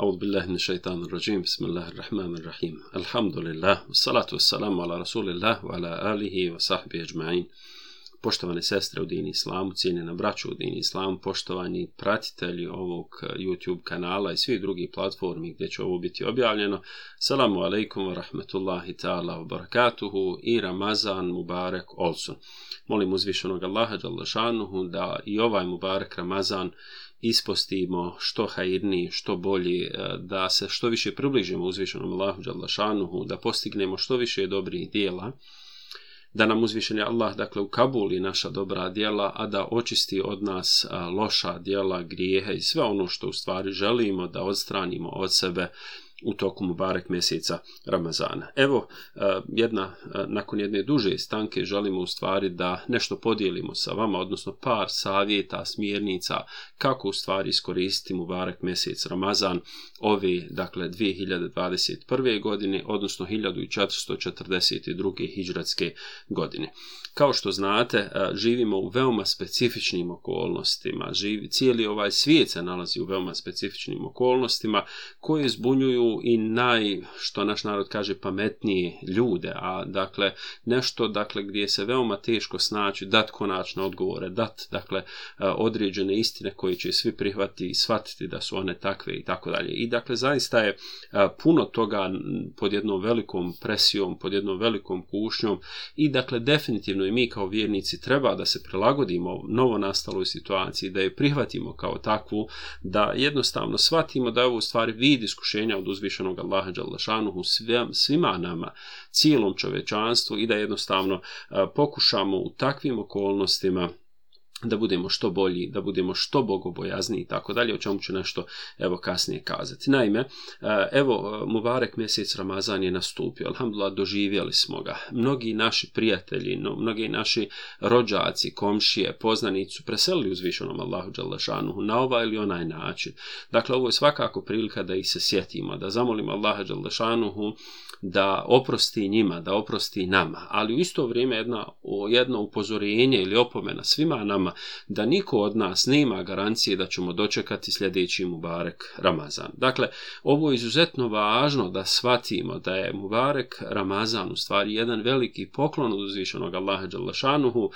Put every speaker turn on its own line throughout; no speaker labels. أعوذ بالله من الشيطان الرجيم بسم الله الرحمن الرحيم الحمد لله والصلاة والسلام على رسول الله وعلى Poštovane sestre u Dini Islamu, cijenjena braću u Dini Islamu, poštovani pratitelji ovog eh, YouTube kanala i svih drugih platformi gdje će ovo biti objavljeno. Salamu alaikum wa rahmatullahi ta'ala wa barakatuhu i Ramazan Mubarak Olsun. Molim uzvišenog Allaha da i ovaj Mubarak Ramazan ispostimo što hajirni, što bolji, e, da se što više približimo uzvišenom Allahu Đalašanuhu, da postignemo što više dobrih dijela, da nam uzvišeni Allah dakle ukabuli naša dobra djela, a da očisti od nas e, loša djela, grijehe i sve ono što u stvari želimo da odstranimo od sebe u toku Mubarek mjeseca Ramazana. Evo, e, jedna, e, nakon jedne duže stanke želimo u stvari da nešto podijelimo sa vama, odnosno par savjeta, smjernica, kako u stvari iskoristiti Mubarek mjesec Ramazan ove, dakle, 2021. godine, odnosno 1442. hijđratske godine. Kao što znate, e, živimo u veoma specifičnim okolnostima, Živi, cijeli ovaj svijet se nalazi u veoma specifičnim okolnostima koje zbunjuju i naj, što naš narod kaže, pametnije ljude, a dakle nešto dakle gdje se veoma teško snaći, dat konačne odgovore, dat dakle e, određene istine koje će svi prihvatiti i shvatiti da su one takve i tako dalje. I dakle zaista je e, puno toga pod jednom velikom presijom, pod jednom velikom kušnjom i dakle definitivno i mi kao vjernici treba da se prilagodimo novo nastaloj situaciji, da je prihvatimo kao takvu, da jednostavno shvatimo da je ovo u stvari vid iskušenja od uzvišenog Allaha Đalašanuhu svima nama, cijelom čovečanstvu i da jednostavno pokušamo u takvim okolnostima da budemo što bolji, da budemo što bogobojazni i tako dalje, o čemu ću nešto evo kasnije kazati. Naime, e, evo e, Mubarek mjesec Ramazan je nastupio, alhamdulillah doživjeli smo ga. Mnogi naši prijatelji, mnogi naši rođaci, komšije, poznanici su preselili uzvišenom Allahu Đalešanuhu na ovaj ili onaj način. Dakle, ovo je svakako prilika da ih se sjetimo, da zamolimo Allaha Đalešanuhu da oprosti njima, da oprosti nama, ali u isto vrijeme jedna, jedno upozorenje ili opomena svima nama da niko od nas nema garancije da ćemo dočekati sljedeći Mubarek Ramazan. Dakle, ovo je izuzetno važno da shvatimo da je Mubarek Ramazan u stvari jedan veliki poklon od uzvišenog Allaha Đalašanuhu,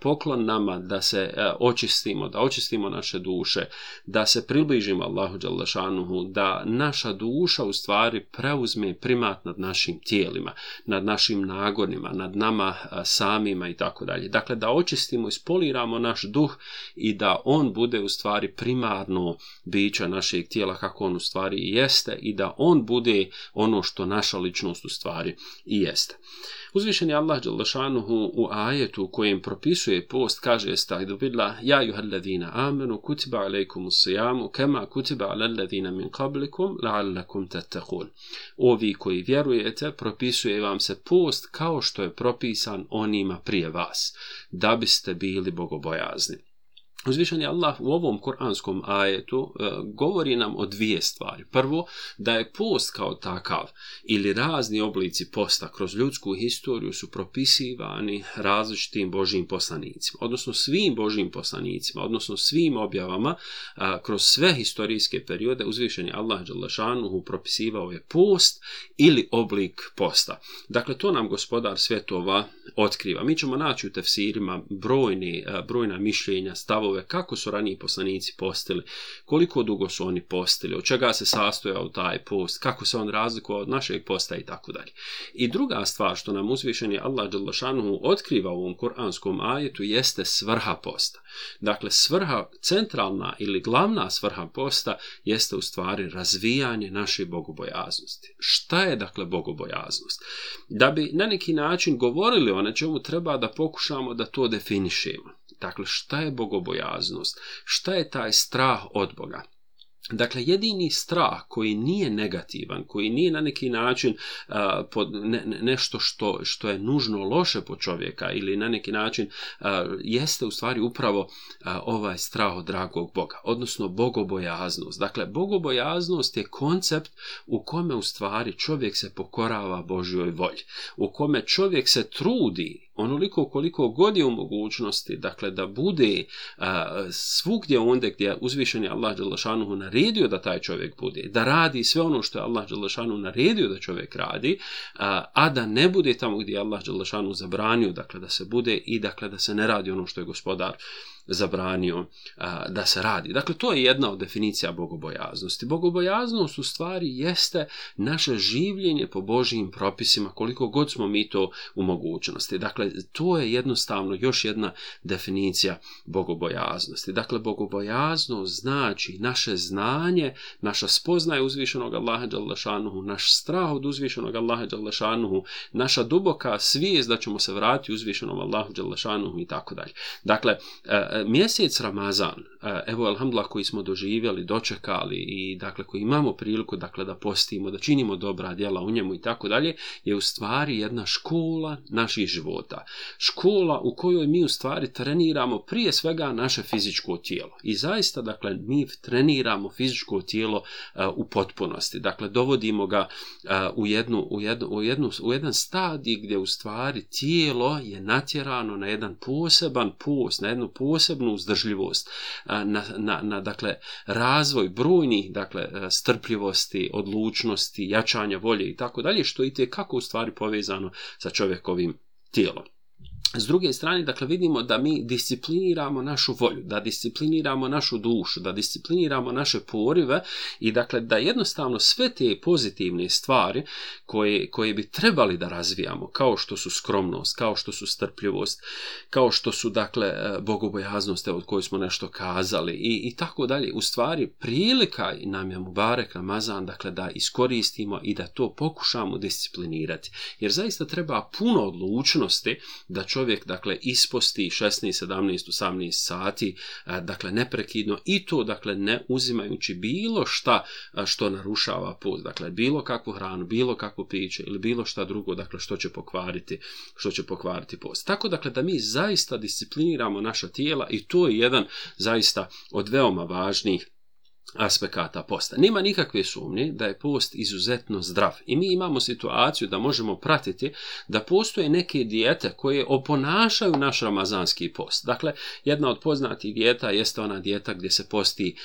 poklon nama da se očistimo, da očistimo naše duše, da se približimo Allahu Đalašanuhu, da naša duša u stvari preuzme primat nad našim tijelima, nad našim nagonima, nad nama samima i tako dalje. Dakle, da očistimo, spoliramo naš naš duh i da on bude u stvari primarno bića našeg tijela kako on u stvari i jeste i da on bude ono što naša ličnost u stvari i jeste. Uzvišen je Allah u ajetu kojim propisuje post, kaže stajdu bidla, Ja juhalladina amenu kutiba alaikum usijamu, kema kutiba alalladina min qablikum, la'allakum tattakun. Ovi koji vjerujete, propisuje vam se post kao što je propisan onima prije vas, da biste bili bogobojazni. Uzvišeni Allah u ovom kuranskom ajetu e, govori nam o dvije stvari. Prvo, da je post kao takav ili razni oblici posta kroz ljudsku historiju su propisivani različitim božjim poslanicima, odnosno svim Božim poslanicima, odnosno svim objavama e, kroz sve historijske periode uzvišeni Allah Đalašanuhu propisivao je post ili oblik posta. Dakle, to nam gospodar svjetova otkriva. Mi ćemo naći u tefsirima brojni, e, brojna mišljenja, stavove kako su raniji poslanici postili, koliko dugo su oni postili, od čega se sastojao taj post, kako se on razlikovao od našeg posta i tako dalje. I druga stvar što nam uzvišeni Allah Đalašanuhu otkriva u ovom koranskom ajetu jeste svrha posta. Dakle, svrha, centralna ili glavna svrha posta jeste u stvari razvijanje naše bogobojaznosti. Šta je dakle bogobojaznost? Da bi na neki način govorili o nečemu treba da pokušamo da to definišemo. Dakle, šta je bogobojaznost? Šta je taj strah od Boga? Dakle, jedini strah koji nije negativan, koji nije na neki način nešto što, što je nužno loše po čovjeka ili na neki način jeste u stvari upravo ovaj strah od dragog Boga, odnosno bogobojaznost. Dakle, bogobojaznost je koncept u kome u stvari čovjek se pokorava Božjoj volji, u kome čovjek se trudi onoliko koliko god je u mogućnosti, dakle da bude a, svugdje onda gdje uzvišen je Allah Đalašanuhu naredio da taj čovjek bude, da radi sve ono što je Allah Đalašanuhu naredio da čovjek radi, a, da ne bude tamo gdje je Allah Đalašanuhu zabranio, dakle da se bude i dakle da se ne radi ono što je gospodar zabranio da se radi. Dakle, to je jedna od definicija bogobojaznosti. Bogobojaznost u stvari jeste naše življenje po Božijim propisima, koliko god smo mi to u mogućnosti. Dakle, to je jednostavno još jedna definicija bogobojaznosti. Dakle, bogobojaznost znači naše znanje, naša spoznaja uzvišenog Allaha Đalešanuhu, naš strah od uzvišenog Allaha Đalešanuhu, naša duboka svijest da ćemo se vratiti uzvišenom Allahu Đalešanuhu i tako dalje. Dakle, e, E, mjesec Ramazan, e, evo alhamdulillah koji smo doživjeli, dočekali i dakle koji imamo priliku dakle da postimo, da činimo dobra djela u njemu i tako dalje, je u stvari jedna škola naših života. Škola u kojoj mi u stvari treniramo prije svega naše fizičko tijelo. I zaista dakle mi treniramo fizičko tijelo e, u potpunosti. Dakle dovodimo ga u jednu u jednu, u jednu u jedan stadij gdje u stvari tijelo je natjerano na jedan poseban post, na jednu posebnu posebnu uzdržljivost, na, na, na dakle, razvoj brojnih dakle, strpljivosti, odlučnosti, jačanja volje i tako dalje, što je kako u stvari povezano sa čovjekovim tijelom. S druge strane, dakle, vidimo da mi discipliniramo našu volju, da discipliniramo našu dušu, da discipliniramo naše porive i dakle, da jednostavno sve te pozitivne stvari koje, bi trebali da razvijamo, kao što su skromnost, kao što su strpljivost, kao što su, dakle, e, bogobojaznost, od koje smo nešto kazali i, i tako dalje, u stvari prilika nam je Mubarek Ramazan, dakle, da iskoristimo i da to pokušamo disciplinirati. Jer zaista treba puno odlučnosti da čovjek čovjek dakle isposti 16, 17, 18 sati, e, dakle neprekidno i to dakle ne uzimajući bilo šta e, što narušava post, dakle bilo kakvu hranu, bilo kakvu piće ili bilo šta drugo dakle što će pokvariti, što će pokvariti post. Tako dakle da mi zaista discipliniramo naša tijela i to je jedan zaista od veoma važnih aspekata posta. Nema nikakve sumnje da je post izuzetno zdrav i mi imamo situaciju da možemo pratiti da postoje neke dijete koje oponašaju naš ramazanski post. Dakle, jedna od poznatih dijeta jeste ona dijeta gdje se posti,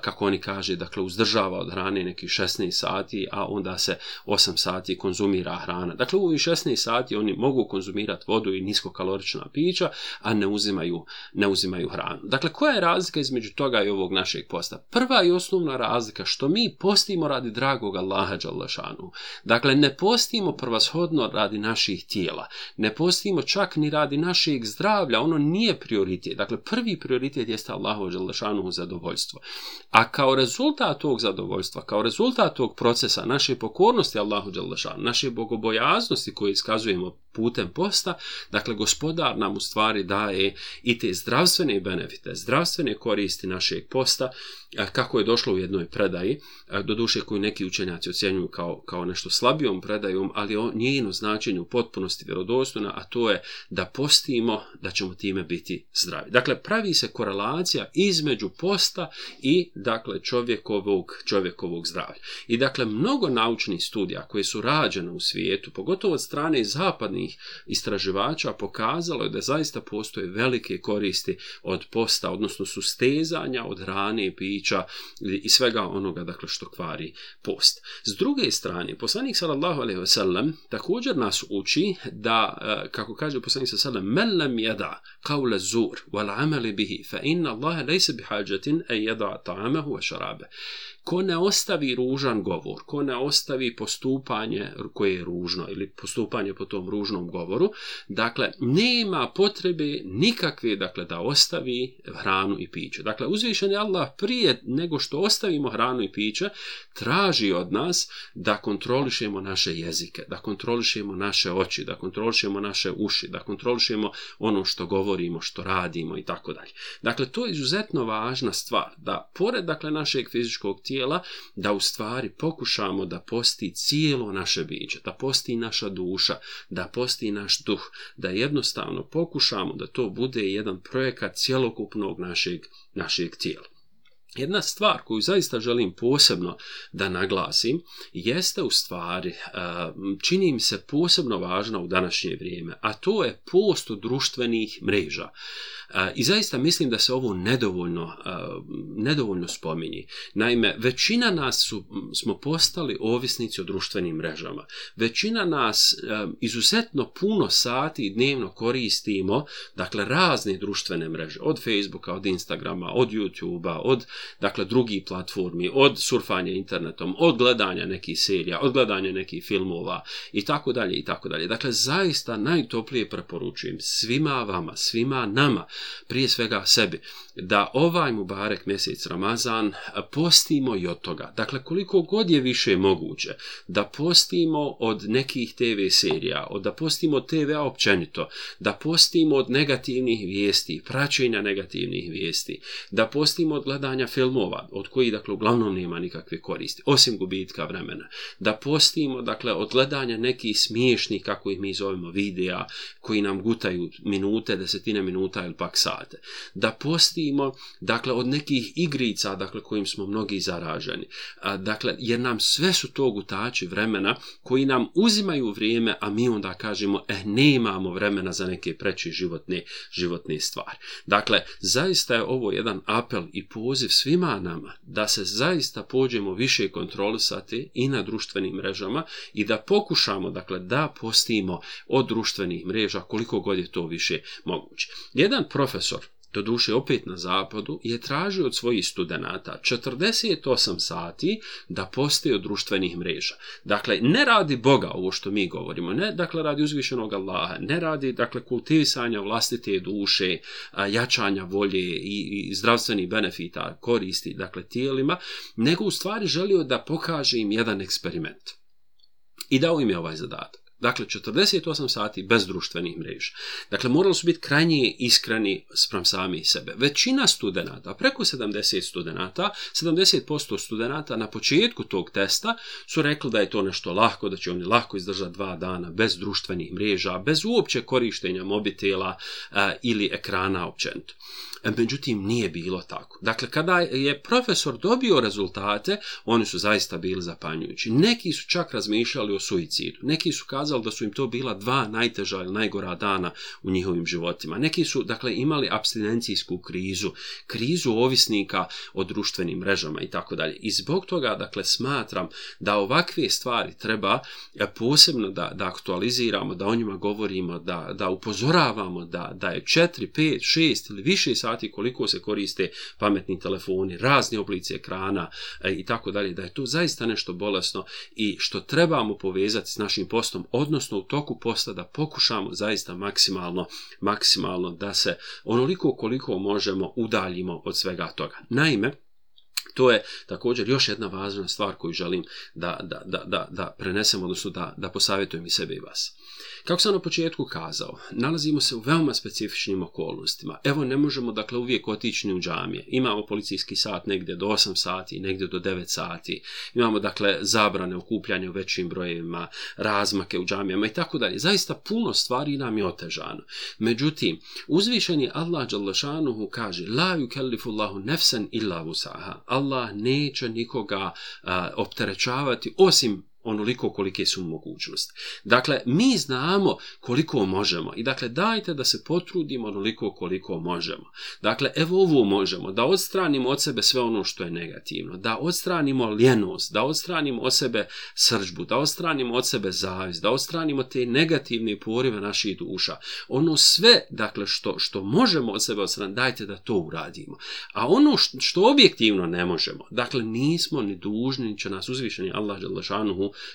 kako oni kaže, dakle uzdržava od hrane nekih 16 sati, a onda se 8 sati konzumira hrana. Dakle, u ovih 16 sati oni mogu konzumirati vodu i niskokalorična pića, a ne uzimaju, ne uzimaju hranu. Dakle, koja je razlika između toga i ovog našeg posta? Prva osnovna razlika, što mi postimo radi dragog Allaha Đalašanu. Dakle, ne postimo prvashodno radi naših tijela, ne postimo čak ni radi našeg zdravlja, ono nije prioritet. Dakle, prvi prioritet jeste Allahu u zadovoljstvo. A kao rezultat tog zadovoljstva, kao rezultat tog procesa naše pokornosti Allahu Đalašanu, naše bogobojaznosti koje iskazujemo putem posta, dakle gospodar nam u stvari daje i te zdravstvene benefite, zdravstvene koristi našeg posta, e, kako je došlo u jednoj predaji, e, duše koju neki učenjaci ocjenjuju kao, kao nešto slabijom predajom, ali o njeno značenje u potpunosti vjerodostojna, a to je da postimo da ćemo time biti zdravi. Dakle, pravi se korelacija između posta i dakle čovjekovog, čovjekovog zdravlja. I dakle, mnogo naučnih studija koje su rađene u svijetu, pogotovo od strane zapadnih znanstvenih istraživača pokazalo je da zaista postoje velike koristi od posta, odnosno sustezanja od hrane i pića i svega onoga dakle što kvari post. S druge strane, poslanik sallallahu alejhi ve sellem također nas uči da e, kako kaže poslanik sallallahu alejhi ve sellem, "Men lam yada qawla zur wal amali bihi fa inna Allah laysa bihajatin an yada ta'amahu wa šarabe ko ne ostavi ružan govor, ko ne ostavi postupanje koje je ružno ili postupanje po tom ružnom govoru, dakle, nema potrebe nikakve, dakle, da ostavi hranu i piće. Dakle, uzvišen je Allah prije nego što ostavimo hranu i piće, traži od nas da kontrolišemo naše jezike, da kontrolišemo naše oči, da kontrolišemo naše uši, da kontrolišemo ono što govorimo, što radimo i tako dalje. Dakle, to je izuzetno važna stvar, da pored, dakle, našeg fizičkog tijela, da u stvari pokušamo da posti cijelo naše biće, da posti naša duša, da posti naš duh, da jednostavno pokušamo da to bude jedan projekat cjelokupnog našeg, našeg tijela. Jedna stvar koju zaista želim posebno da naglasim jeste u stvari, eh, čini mi se posebno važna u današnje vrijeme, a to je post društvenih mreža. I zaista mislim da se ovo nedovoljno, nedovoljno spominji. Naime, većina nas su, smo postali ovisnici o društvenim mrežama. Većina nas izuzetno puno sati dnevno koristimo dakle razne društvene mreže, od Facebooka, od Instagrama, od YouTubea, od dakle drugih platformi, od surfanja internetom, od gledanja nekih serija, od gledanja nekih filmova i tako dalje i tako dalje. Dakle zaista najtoplije preporučujem svima vama, svima nama prije svega sebi da ovaj Mubarek mjesec Ramazan postimo i od toga. Dakle, koliko god je više moguće da postimo od nekih TV serija, od da postimo od TV općenito, da postimo od negativnih vijesti, praćenja negativnih vijesti, da postimo od gledanja filmova, od kojih, dakle, uglavnom nema nikakve koristi, osim gubitka vremena, da postimo, dakle, od gledanja nekih smiješnih, kako ih mi zovemo, videa, koji nam gutaju minute, desetine minuta ili pak sate, da postimo dakle, od nekih igrica, dakle, kojim smo mnogi zaraženi. Dakle, jer nam sve su to gutači vremena koji nam uzimaju vrijeme, a mi onda kažemo, eh, nemamo vremena za neke preći životne, životne stvari. Dakle, zaista je ovo jedan apel i poziv svima nama da se zaista pođemo više kontrolisati i na društvenim mrežama i da pokušamo, dakle, da postimo od društvenih mreža koliko god je to više moguće. Jedan profesor doduše opet na zapadu, je tražio od svojih studenata 48 sati da postoji od društvenih mreža. Dakle, ne radi Boga ovo što mi govorimo, ne dakle radi uzvišenog Allaha, ne radi dakle kultivisanja vlastite duše, jačanja volje i, i zdravstvenih benefita koristi dakle tijelima, nego u stvari želio da pokaže im jedan eksperiment. I dao im je ovaj zadatak. Dakle, 48 sati bez društvenih mreža. Dakle, morali su biti krajnje iskreni sprem sami sebe. Većina studenata, preko 70 studenata, 70% studenata na početku tog testa su rekli da je to nešto lako, da će oni lako izdržati dva dana bez društvenih mreža, bez uopće korištenja mobitela e, ili ekrana općenito. E, međutim, nije bilo tako. Dakle, kada je profesor dobio rezultate, oni su zaista bili zapanjujući. Neki su čak razmišljali o suicidu, neki su kazali da su im to bila dva najteža ili najgora dana u njihovim životima. Neki su, dakle, imali abstinencijsku krizu, krizu ovisnika o društvenim mrežama i tako dalje. I zbog toga, dakle, smatram da ovakve stvari treba e, posebno da, da aktualiziramo, da o njima govorimo, da, da upozoravamo da, da je 4, 5, 6 ili više sati koliko se koriste pametni telefoni, razni oblici ekrana e, i tako dalje, da je to zaista nešto bolesno i što trebamo povezati s našim postom odnosno u toku posta da pokušamo zaista maksimalno, maksimalno da se onoliko koliko možemo udaljimo od svega toga. Naime, to je također još jedna važna stvar koju želim da, da, da, da prenesem, odnosno da, da posavjetujem i sebe i vas. Kako sam na početku kazao, nalazimo se u veoma specifičnim okolnostima. Evo, ne možemo dakle uvijek otići ni u džamije. Imamo policijski sat negdje do 8 sati, negdje do 9 sati. Imamo dakle zabrane okupljanja u većim brojevima, razmake u džamijama i tako dalje. Zaista puno stvari nam je otežano. Međutim, uzvišeni Allah Đalešanuhu kaže La yukellifullahu nefsen illa vusaha. Allah neće nikoga opterećavati osim onoliko kolike su mogućnosti. Dakle, mi znamo koliko možemo i dakle dajte da se potrudimo onoliko koliko možemo. Dakle, evo ovo možemo, da odstranimo od sebe sve ono što je negativno, da odstranimo ljenost, da odstranimo od sebe srđbu, da odstranimo od sebe zavis, da odstranimo te negativne porive naših duša. Ono sve, dakle, što, što možemo od sebe odstraniti, dajte da to uradimo. A ono što objektivno ne možemo, dakle, nismo ni dužni, ni će nas uzvišeni Allah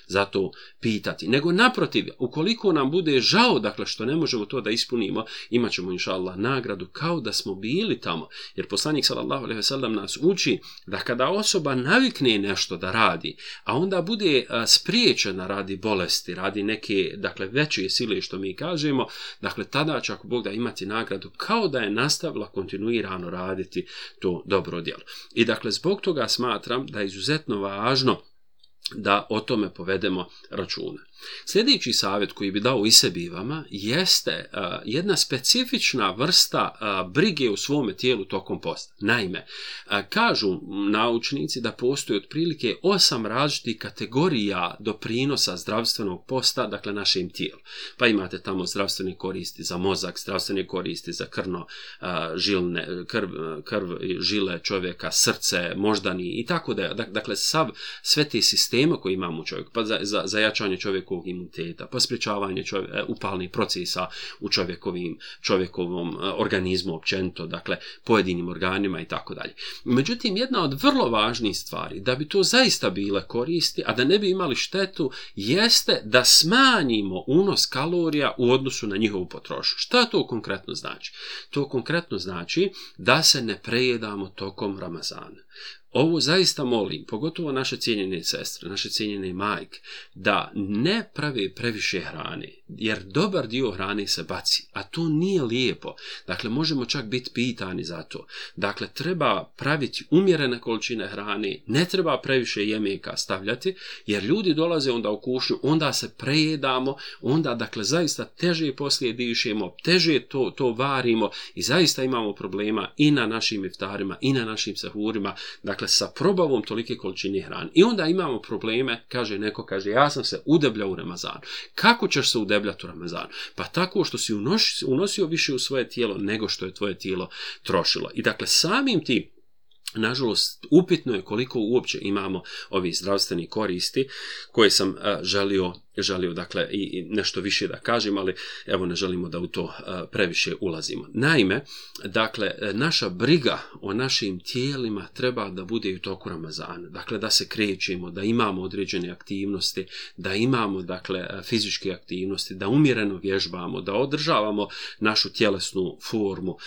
za to pitati. Nego naprotiv, ukoliko nam bude žao dakle, što ne možemo to da ispunimo, imat ćemo inša nagradu kao da smo bili tamo. Jer poslanik sallallahu alaihi nas uči da kada osoba navikne nešto da radi, a onda bude e, spriječena radi bolesti, radi neke dakle, veće sile što mi kažemo, dakle tada će ako Bog da imati nagradu kao da je nastavila kontinuirano raditi to dobro djelo. I dakle zbog toga smatram da je izuzetno važno da o tome povedemo računa. Sljedeći savjet koji bi dao i sebi i vama jeste e, jedna specifična vrsta e, brige u svome tijelu tokom posta. Naime, e, kažu naučnici da postoji otprilike osam različitih kategorija doprinosa zdravstvenog posta, dakle našem tijelu. Pa imate tamo zdravstveni koristi za mozak, zdravstvene koristi za krno, žilne, krv, žile čovjeka, srce, moždani i tako da, dakle, sav, sve te sisteme koje imamo u čovjeku, pa za, za, za jačanje čovjeku čovjekovog imuniteta, pa e, upalnih procesa u čovjekovim, čovjekovom e, organizmu općenito, dakle pojedinim organima i tako dalje. Međutim, jedna od vrlo važnih stvari da bi to zaista bile koristi, a da ne bi imali štetu, jeste da smanjimo unos kalorija u odnosu na njihovu potrošnju. Šta to konkretno znači? To konkretno znači da se ne prejedamo tokom Ramazana. Ovo zaista molim, pogotovo naše cijenjene sestre, naše cijenjene majke, da ne pravi previše hrane, jer dobar dio hrane se baci, a to nije lijepo. Dakle, možemo čak biti pitani za to. Dakle, treba praviti umjerene količine hrane, ne treba previše jemeka stavljati, jer ljudi dolaze onda u kušnju, onda se prejedamo, onda, dakle, zaista teže poslije dišemo, teže to, to varimo i zaista imamo problema i na našim iftarima i na našim sahurima. Dakle, Dakle, sa probavom tolike količine hrane. I onda imamo probleme, kaže neko, kaže, ja sam se udebljao u Ramazan. Kako ćeš se udebljati u Ramazan? Pa tako što si unosio više u svoje tijelo nego što je tvoje tijelo trošilo. I dakle, samim tim Nažalost, upitno je koliko uopće imamo ovi zdravstveni koristi koje sam e, želio želio dakle i nešto više da kažem, ali evo ne želimo da u to e, previše ulazimo. Naime, dakle e, naša briga o našim tijelima treba da bude i u toku Ramazana. Dakle da se krećemo, da imamo određene aktivnosti, da imamo dakle e, fizičke aktivnosti, da umjereno vježbamo, da održavamo našu tjelesnu formu.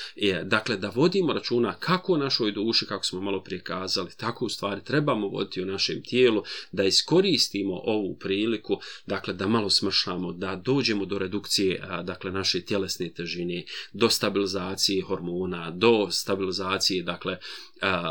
Dakle da vodimo računa kako o našoj duši, kako smo malo prije kazali, tako u stvari trebamo voditi o našem tijelu, da iskoristimo ovu priliku da dakle, dakle da malo smršamo, da dođemo do redukcije dakle naše tjelesne težine, do stabilizacije hormona, do stabilizacije dakle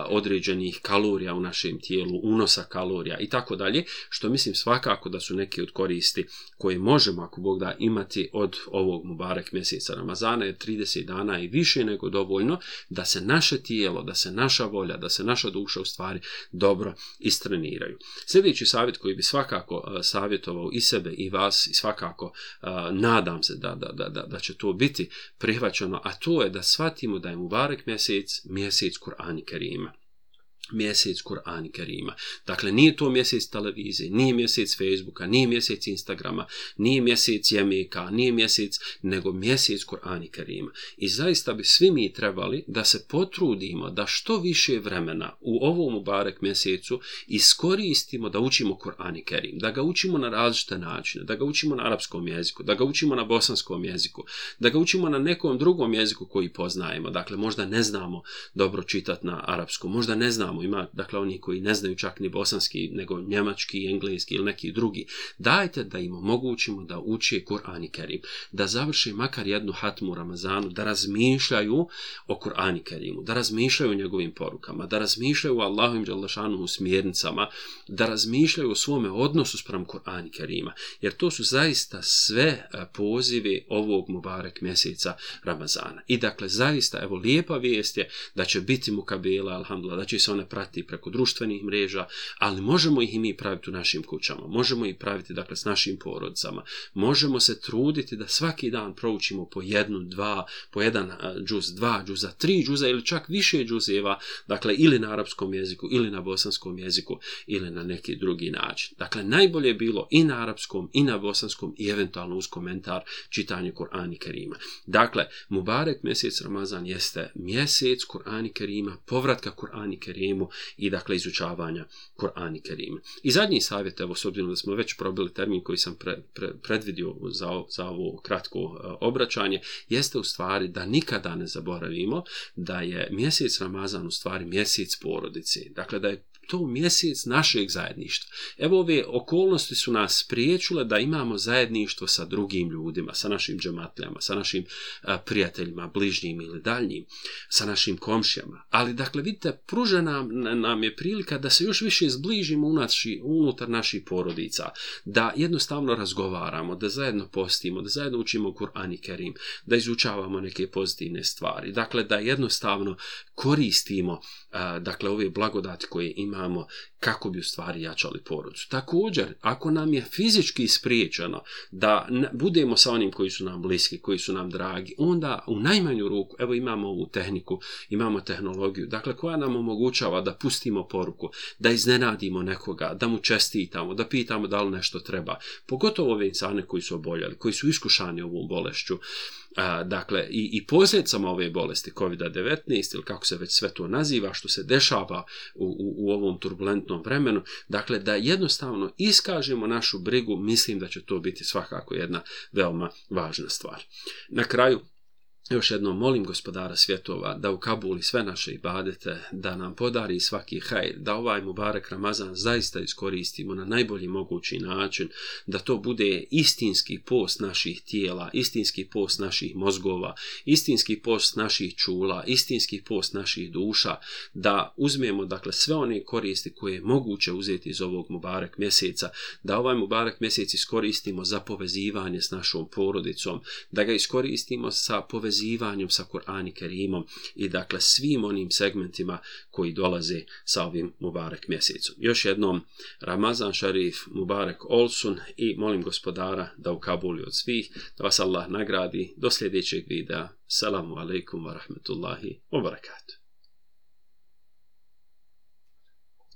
određenih kalorija u našem tijelu, unosa kalorija i tako dalje, što mislim svakako da su neki od koristi koje možemo ako Bog da imati od ovog Mubarek mjeseca Ramazana je 30 dana i više nego dovoljno da se naše tijelo, da se naša volja, da se naša duša u stvari dobro istreniraju. Sljedeći savjet koji bi svakako savjetovao i sebe i vas i svakako nadam se da, da, da, da će to biti prihvaćeno, a to je da shvatimo da je Mubarek mjesec mjesec Kur'anike. Karim. mjesec Kur'an Kerima. Dakle, nije to mjesec televizije, nije mjesec Facebooka, nije mjesec Instagrama, nije mjesec Jemeka, nije mjesec, nego mjesec Kur'an Kerima. I zaista bi svi mi trebali da se potrudimo da što više vremena u ovom Mubarek mjesecu iskoristimo da učimo Kur'an Kerim, da ga učimo na različite načine, da ga učimo na arapskom jeziku, da ga učimo na bosanskom jeziku, da ga učimo na nekom drugom jeziku koji poznajemo. Dakle, možda ne znamo dobro čitati na arapskom, možda ne znamo ima dakle oni koji ne znaju čak ni bosanski, nego njemački, engleski ili neki drugi. Dajte da im omogućimo da uče Kur'an i Kerim, da završi makar jednu hatmu Ramazanu, da razmišljaju o Kur'an i Kerimu, da razmišljaju o njegovim porukama, da razmišljaju o Allahovim u smjernicama, da razmišljaju o svome odnosu spram Kur'an i jer to su zaista sve e, pozivi ovog Mubarek mjeseca Ramazana. I dakle, zaista, evo, lijepa vijest je da će biti kabila, alhamdulillah, da će se ona prati preko društvenih mreža, ali možemo ih i mi praviti u našim kućama, možemo ih praviti dakle s našim porodcama, možemo se truditi da svaki dan proučimo po jednu, dva, po jedan e, džuz, dva džuza, tri džuza ili čak više džuzeva, dakle ili na arapskom jeziku ili na bosanskom jeziku ili na neki drugi način. Dakle, najbolje je bilo i na arapskom i na bosanskom i eventualno uz komentar čitanje Kur'ana i Kerima. Dakle, Mubarek mjesec Ramazan jeste mjesec Kur'ana i Kerima, povratka Kur'ana i Kerima, i dakle izučavanja Korani Kerim. I zadnji savjet, evo s obzirom da smo već probili termin koji sam predvidio za, za ovo kratko e, obraćanje, jeste u stvari da nikada ne zaboravimo da je mjesec Ramazan u stvari mjesec porodice. Dakle, da je to mjesec našeg zajedništva. Evo ove okolnosti su nas spriječile da imamo zajedništvo sa drugim ljudima, sa našim džematljama, sa našim e, prijateljima, bližnjim ili daljnjim, sa našim komšijama. Ali dakle, vidite, pružena nam je prilika da se još više zbližimo unutar naših porodica, da jednostavno razgovaramo, da zajedno postimo, da zajedno učimo Kur'an i Kerim, da izučavamo neke pozitivne stvari. Dakle, da jednostavno koristimo dakle ove blagodati koje imamo kako bi u stvari jačali porodicu. Također, ako nam je fizički spriječeno da budemo sa onim koji su nam bliski, koji su nam dragi, onda u najmanju ruku, evo imamo ovu tehniku, imamo tehnologiju, dakle koja nam omogućava da pustimo poruku, da iznenadimo nekoga, da mu čestitamo, da pitamo da li nešto treba. Pogotovo ove insane koji su oboljeli, koji su iskušani ovom bolešću dakle, i, i posljedicama ove bolesti COVID-19 ili kako se već sve to naziva, što se dešava u, u, u, ovom turbulentnom vremenu, dakle, da jednostavno iskažemo našu brigu, mislim da će to biti svakako jedna veoma važna stvar. Na kraju, još jednom molim gospodara svjetova da u Kabuli sve naše ibadete, da nam podari svaki hajr, da ovaj mubarak Ramazan zaista iskoristimo na najbolji mogući način, da to bude istinski post naših tijela, istinski post naših mozgova, istinski post naših čula, istinski post naših duša, da uzmemo dakle sve one koristi koje je moguće uzeti iz ovog Mubarek mjeseca, da ovaj mubarak mjesec iskoristimo za povezivanje s našom porodicom, da ga iskoristimo sa povezivanjem povezivanjem sa Kur'an i Kerimom i dakle svim onim segmentima koji dolaze sa ovim Mubarek mjesecom. Još jednom Ramazan Šarif, Mubarek Olsun i molim gospodara da u Kabuli od svih, da vas Allah nagradi do sljedećeg videa. Salamu alaikum wa rahmatullahi wa barakatuh.